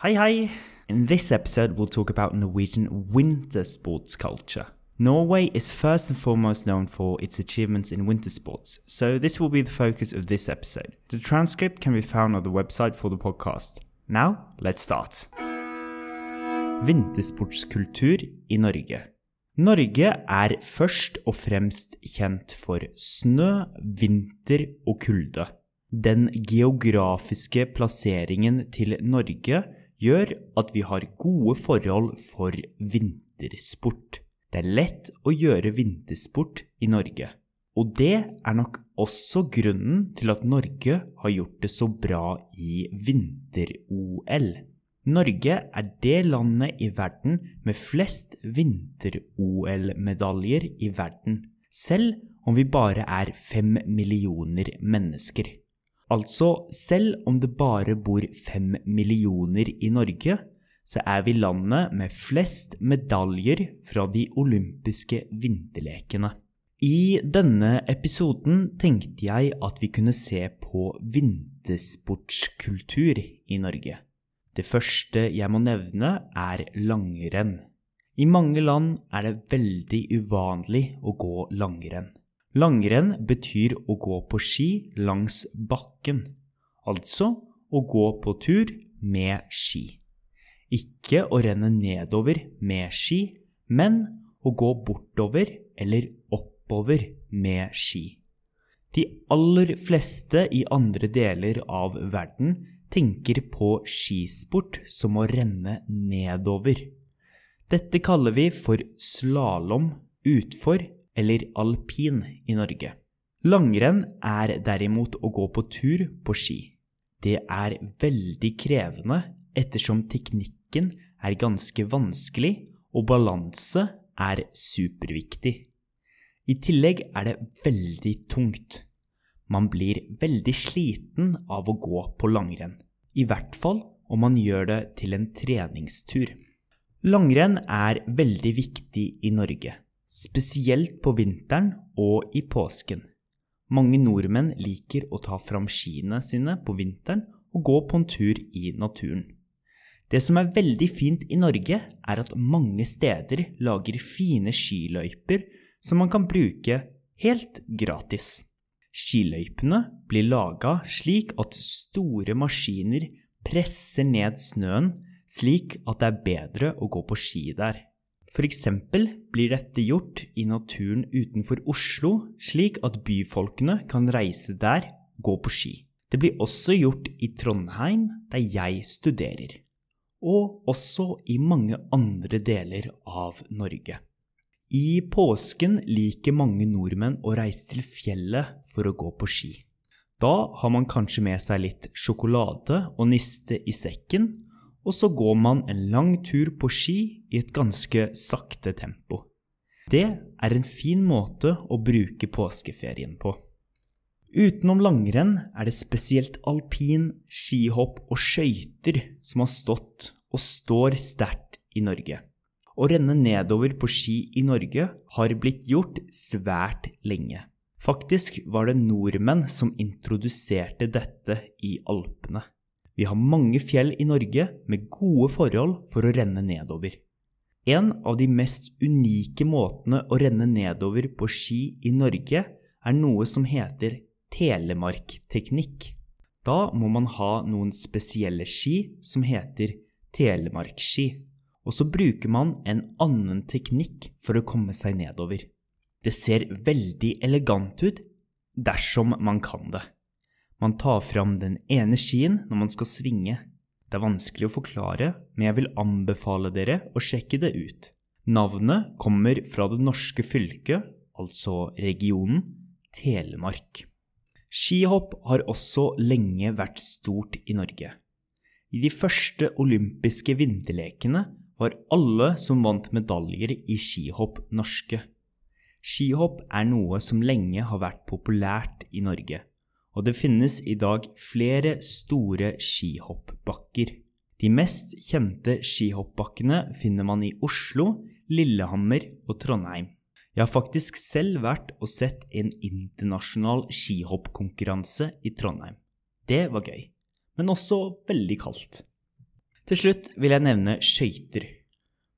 Hi, hi! In this episode, we'll talk about Norwegian winter sports culture. Norway is first and foremost known for its achievements in winter sports, so this will be the focus of this episode. The transcript can be found on the website for the podcast. Now, let's start. Vintersportskultur i Norge. Norge er først og fremst kjent for snø, vinter og kulde. Den geografiske plasseringen til Norge gjør at vi har gode forhold for vintersport. Det er lett å gjøre vintersport i Norge. Og det er nok også grunnen til at Norge har gjort det så bra i vinter-OL. Norge er det landet i verden med flest vinter-OL-medaljer i verden, selv om vi bare er fem millioner mennesker. Altså, selv om det bare bor fem millioner i Norge, så er vi landet med flest medaljer fra de olympiske vinterlekene. I denne episoden tenkte jeg at vi kunne se på vintersportskultur i Norge. Det første jeg må nevne, er langrenn. I mange land er det veldig uvanlig å gå langrenn. Langrenn betyr å gå på ski langs bakken, altså å gå på tur med ski. Ikke å renne nedover med ski, men å gå bortover eller oppover med ski. De aller fleste i andre deler av verden tenker på skisport som å renne nedover. Dette kaller vi for slalåm, utfor eller alpin i Norge. Langrenn er derimot å gå på tur på ski. Det er veldig krevende ettersom teknikken er ganske vanskelig og balanse er superviktig. I tillegg er det veldig tungt. Man blir veldig sliten av å gå på langrenn, i hvert fall om man gjør det til en treningstur. Langrenn er veldig viktig i Norge spesielt på vinteren og i påsken. Mange nordmenn liker å ta fram skiene sine på vinteren og gå på en tur i naturen. Det som er veldig fint i Norge, er at mange steder lager fine skiløyper som man kan bruke helt gratis. Skiløypene blir laga slik at store maskiner presser ned snøen slik at det er bedre å gå på ski der. Eksempel blir dette gjort i naturen utenfor Oslo, slik at byfolkene kan reise der gå på ski. Det blir også gjort i Trondheim, der jeg studerer, og også i mange andre deler av Norge. I påsken liker mange nordmenn å reise til fjellet for å gå på ski. Da har man kanskje med seg litt sjokolade og niste i sekken, og så går man en lang tur på ski i et ganske sakte tempo. Det er en fin måte å bruke påskeferien på. Utenom langrenn er det spesielt alpin, skihopp og skøyter som har stått og står sterkt i Norge. Å renne nedover på ski i Norge har blitt gjort svært lenge. Faktisk var det nordmenn som introduserte dette i Alpene. Vi har mange fjell i Norge med gode forhold for å renne nedover. En av de mest unike måtene å renne nedover på ski i Norge er noe som heter telemarkteknikk. Da må man ha noen spesielle ski som heter telemarkski, og så bruker man en annen teknikk for å komme seg nedover. Det ser veldig elegant ut dersom man kan det. Man tar fram den ene skien når man skal svinge. Det er vanskelig å forklare, men jeg vil anbefale dere å sjekke det ut. Navnet kommer fra det norske fylket, altså regionen, Telemark. Skihopp har også lenge vært stort i Norge. I de første olympiske vinterlekene var alle som vant medaljer i skihopp, norske. Skihopp er noe som lenge har vært populært i Norge og det finnes i dag flere store skihoppbakker. De mest kjente skihoppbakkene finner man i Oslo, Lillehammer og Trondheim. Jeg har faktisk selv vært og sett en internasjonal skihoppkonkurranse i Trondheim. Det var gøy, men også veldig kaldt. Til slutt vil jeg nevne skøyter.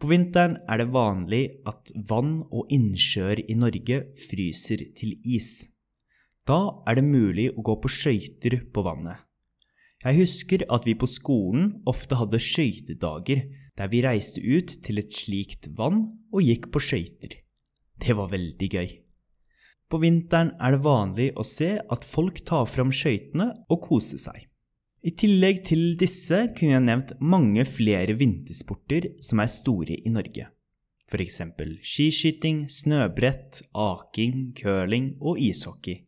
På vinteren er det vanlig at vann og innsjøer i Norge fryser til is. Da er det mulig å gå på skøyter på vannet. Jeg husker at vi på skolen ofte hadde skøytedager der vi reiste ut til et slikt vann og gikk på skøyter. Det var veldig gøy. På vinteren er det vanlig å se at folk tar fram skøytene og koser seg. I tillegg til disse kunne jeg nevnt mange flere vintersporter som er store i Norge. F.eks. skiskyting, snøbrett, aking, curling og ishockey.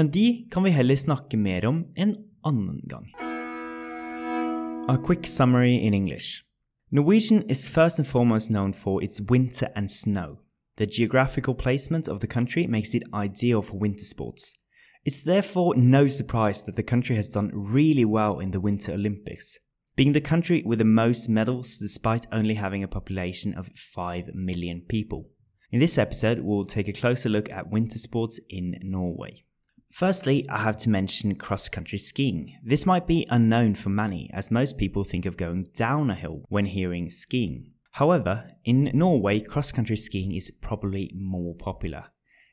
Men de kan vi heller snakke mer om en annen gang. A quick summary in English. Norwegian is first and foremost known for its winter and snow. The geographical placement of the country makes it ideal for winter sports. It's therefore no surprise that the country has done really well in the Winter Olympics, being the country with the most medals despite only having a population of 5 million people. In this episode, we'll take a closer look at winter sports in Norway. Firstly, I have to mention cross country skiing. This might be unknown for many, as most people think of going down a hill when hearing skiing. However, in Norway, cross country skiing is probably more popular.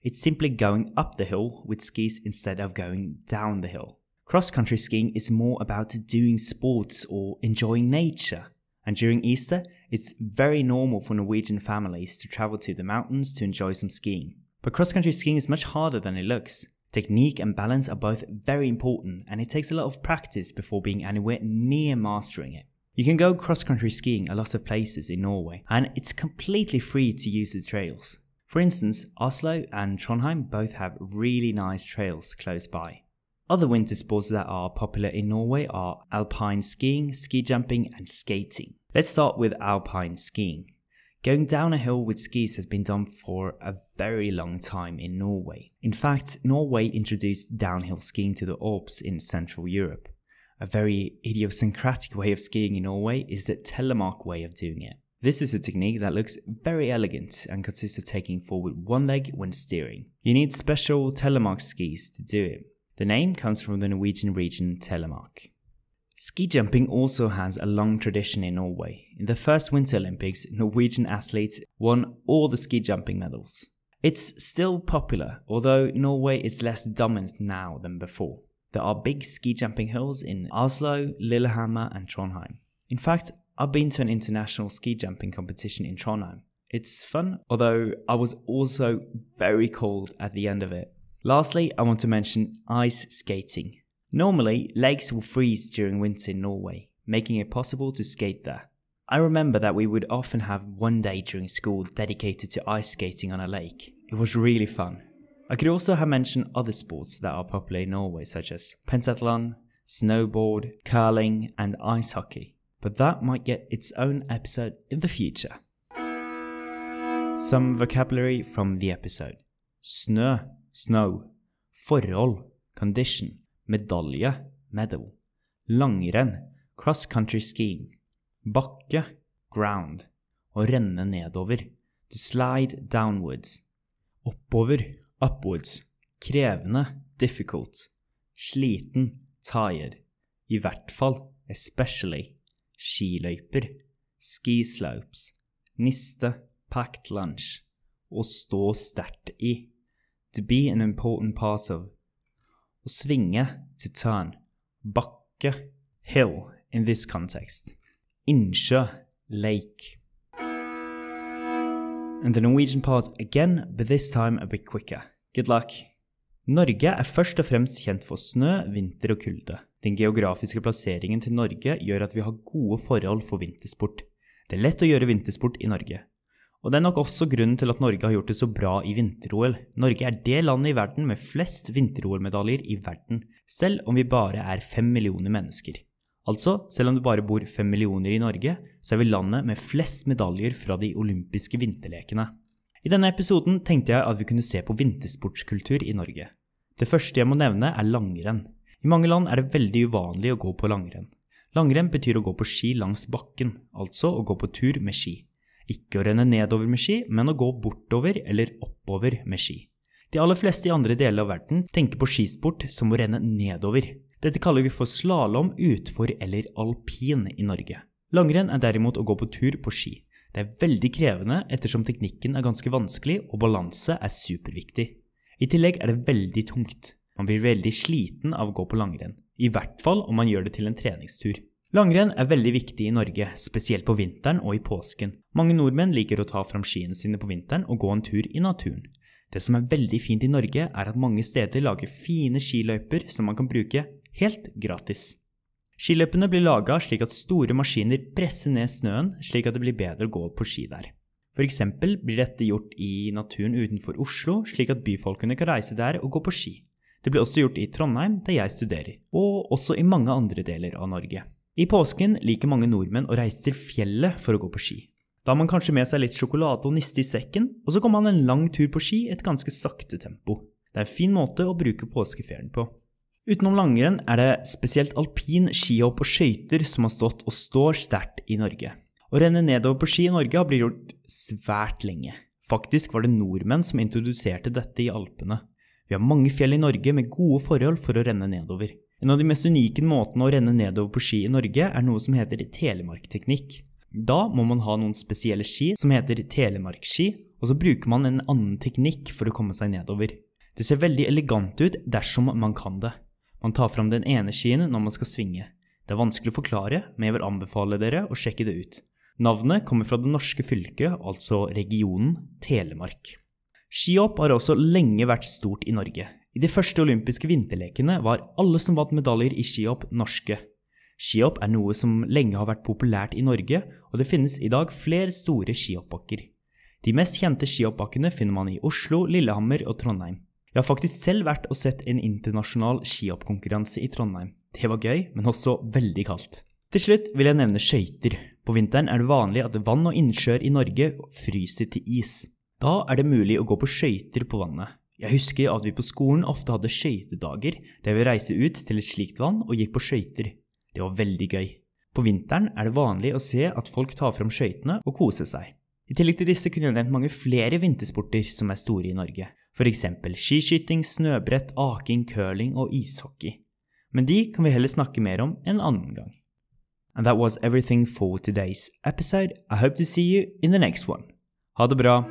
It's simply going up the hill with skis instead of going down the hill. Cross country skiing is more about doing sports or enjoying nature. And during Easter, it's very normal for Norwegian families to travel to the mountains to enjoy some skiing. But cross country skiing is much harder than it looks. Technique and balance are both very important, and it takes a lot of practice before being anywhere near mastering it. You can go cross country skiing a lot of places in Norway, and it's completely free to use the trails. For instance, Oslo and Trondheim both have really nice trails close by. Other winter sports that are popular in Norway are alpine skiing, ski jumping, and skating. Let's start with alpine skiing. Going down a hill with skis has been done for a very long time in Norway. In fact, Norway introduced downhill skiing to the Alps in Central Europe. A very idiosyncratic way of skiing in Norway is the telemark way of doing it. This is a technique that looks very elegant and consists of taking forward one leg when steering. You need special telemark skis to do it. The name comes from the Norwegian region Telemark. Ski jumping also has a long tradition in Norway. In the first Winter Olympics, Norwegian athletes won all the ski jumping medals. It's still popular, although Norway is less dominant now than before. There are big ski jumping hills in Oslo, Lillehammer, and Trondheim. In fact, I've been to an international ski jumping competition in Trondheim. It's fun, although I was also very cold at the end of it. Lastly, I want to mention ice skating. Normally, lakes will freeze during winter in Norway, making it possible to skate there. I remember that we would often have one day during school dedicated to ice skating on a lake. It was really fun. I could also have mentioned other sports that are popular in Norway, such as pentathlon, snowboard, curling, and ice hockey, but that might get its own episode in the future. Some vocabulary from the episode snø, snow, forhold, condition, medalje, medal, langrenn, cross country skiing, bakke, ground, å renne nedover, to slide downwards, oppover, upwards, krevende, difficult, sliten, tired, i hvert fall, especially, skiløyper, ski slopes, niste, packed lunch, å stå sterkt i, to be an important part of, å svinge, to turn, bakke, hill in this context, innsjø, lake. And the Norwegian part again, but this time a bit quicker. Good luck. Norge er først og fremst kjent for snø, vinter og kulde. Den geografiske plasseringen til Norge gjør at vi har gode forhold for vintersport. Det er lett å gjøre vintersport i Norge. Og det er nok også grunnen til at Norge har gjort det så bra i vinter-OL. Norge er det landet i verden med flest vinter-OL-medaljer i verden, selv om vi bare er fem millioner mennesker. Altså, selv om det bare bor fem millioner i Norge, så er vi landet med flest medaljer fra de olympiske vinterlekene. I denne episoden tenkte jeg at vi kunne se på vintersportskultur i Norge. Det første jeg må nevne, er langrenn. I mange land er det veldig uvanlig å gå på langrenn. Langrenn betyr å gå på ski langs bakken, altså å gå på tur med ski. Ikke å renne nedover med ski, men å gå bortover eller oppover med ski. De aller fleste i andre deler av verden tenker på skisport som å renne nedover. Dette kaller vi for slalåm, utfor eller alpin i Norge. Langrenn er derimot å gå på tur på ski. Det er veldig krevende ettersom teknikken er ganske vanskelig og balanse er superviktig. I tillegg er det veldig tungt. Man blir veldig sliten av å gå på langrenn. I hvert fall om man gjør det til en treningstur. Langrenn er veldig viktig i Norge, spesielt på vinteren og i påsken. Mange nordmenn liker å ta fram skiene sine på vinteren og gå en tur i naturen. Det som er veldig fint i Norge, er at mange steder lager fine skiløyper som man kan bruke helt gratis. Skiløypene blir laga slik at store maskiner presser ned snøen, slik at det blir bedre å gå på ski der. For eksempel blir dette gjort i naturen utenfor Oslo, slik at byfolkene kan reise der og gå på ski. Det blir også gjort i Trondheim, der jeg studerer, og også i mange andre deler av Norge. I påsken liker mange nordmenn å reise til fjellet for å gå på ski. Da har man kanskje med seg litt sjokolade og niste i sekken, og så kommer man en lang tur på ski i et ganske sakte tempo. Det er en fin måte å bruke påskeferien på. Utenom langrenn er det spesielt alpin, skihopp og skøyter som har stått og står sterkt i Norge. Å renne nedover på ski i Norge har blitt gjort svært lenge. Faktisk var det nordmenn som introduserte dette i Alpene. Vi har mange fjell i Norge med gode forhold for å renne nedover. En av de mest unike måtene å renne nedover på ski i Norge er noe som heter telemarkteknikk. Da må man ha noen spesielle ski som heter telemarkski, og så bruker man en annen teknikk for å komme seg nedover. Det ser veldig elegant ut dersom man kan det. Man tar fram den ene skien når man skal svinge. Det er vanskelig å forklare, men jeg vil anbefale dere å sjekke det ut. Navnet kommer fra det norske fylket, altså regionen Telemark. Skihopp har også lenge vært stort i Norge. I de første olympiske vinterlekene var alle som vant medaljer i skihopp, norske. Skihopp er noe som lenge har vært populært i Norge, og det finnes i dag flere store skihoppbakker. De mest kjente skihoppbakkene finner man i Oslo, Lillehammer og Trondheim. Jeg har faktisk selv vært og sett en internasjonal skihoppkonkurranse i Trondheim. Det var gøy, men også veldig kaldt. Til slutt vil jeg nevne skøyter. På vinteren er det vanlig at vann og innsjøer i Norge fryser til is. Da er det mulig å gå på skøyter på vannet. Jeg husker at vi på skolen ofte hadde skøytedager, der vi reiste ut til et slikt vann og gikk på skøyter. Det var veldig gøy. På vinteren er det vanlig å se at folk tar fram skøytene og koser seg. I tillegg til disse kunne jeg nevnt mange flere vintersporter som er store i Norge f.eks. skiskyting, snøbrett, aking, curling og ishockey. Men de kan vi heller snakke mer om en annen gang. And that was everything for today's episode. I hope to see you in the next one. Ha det bra!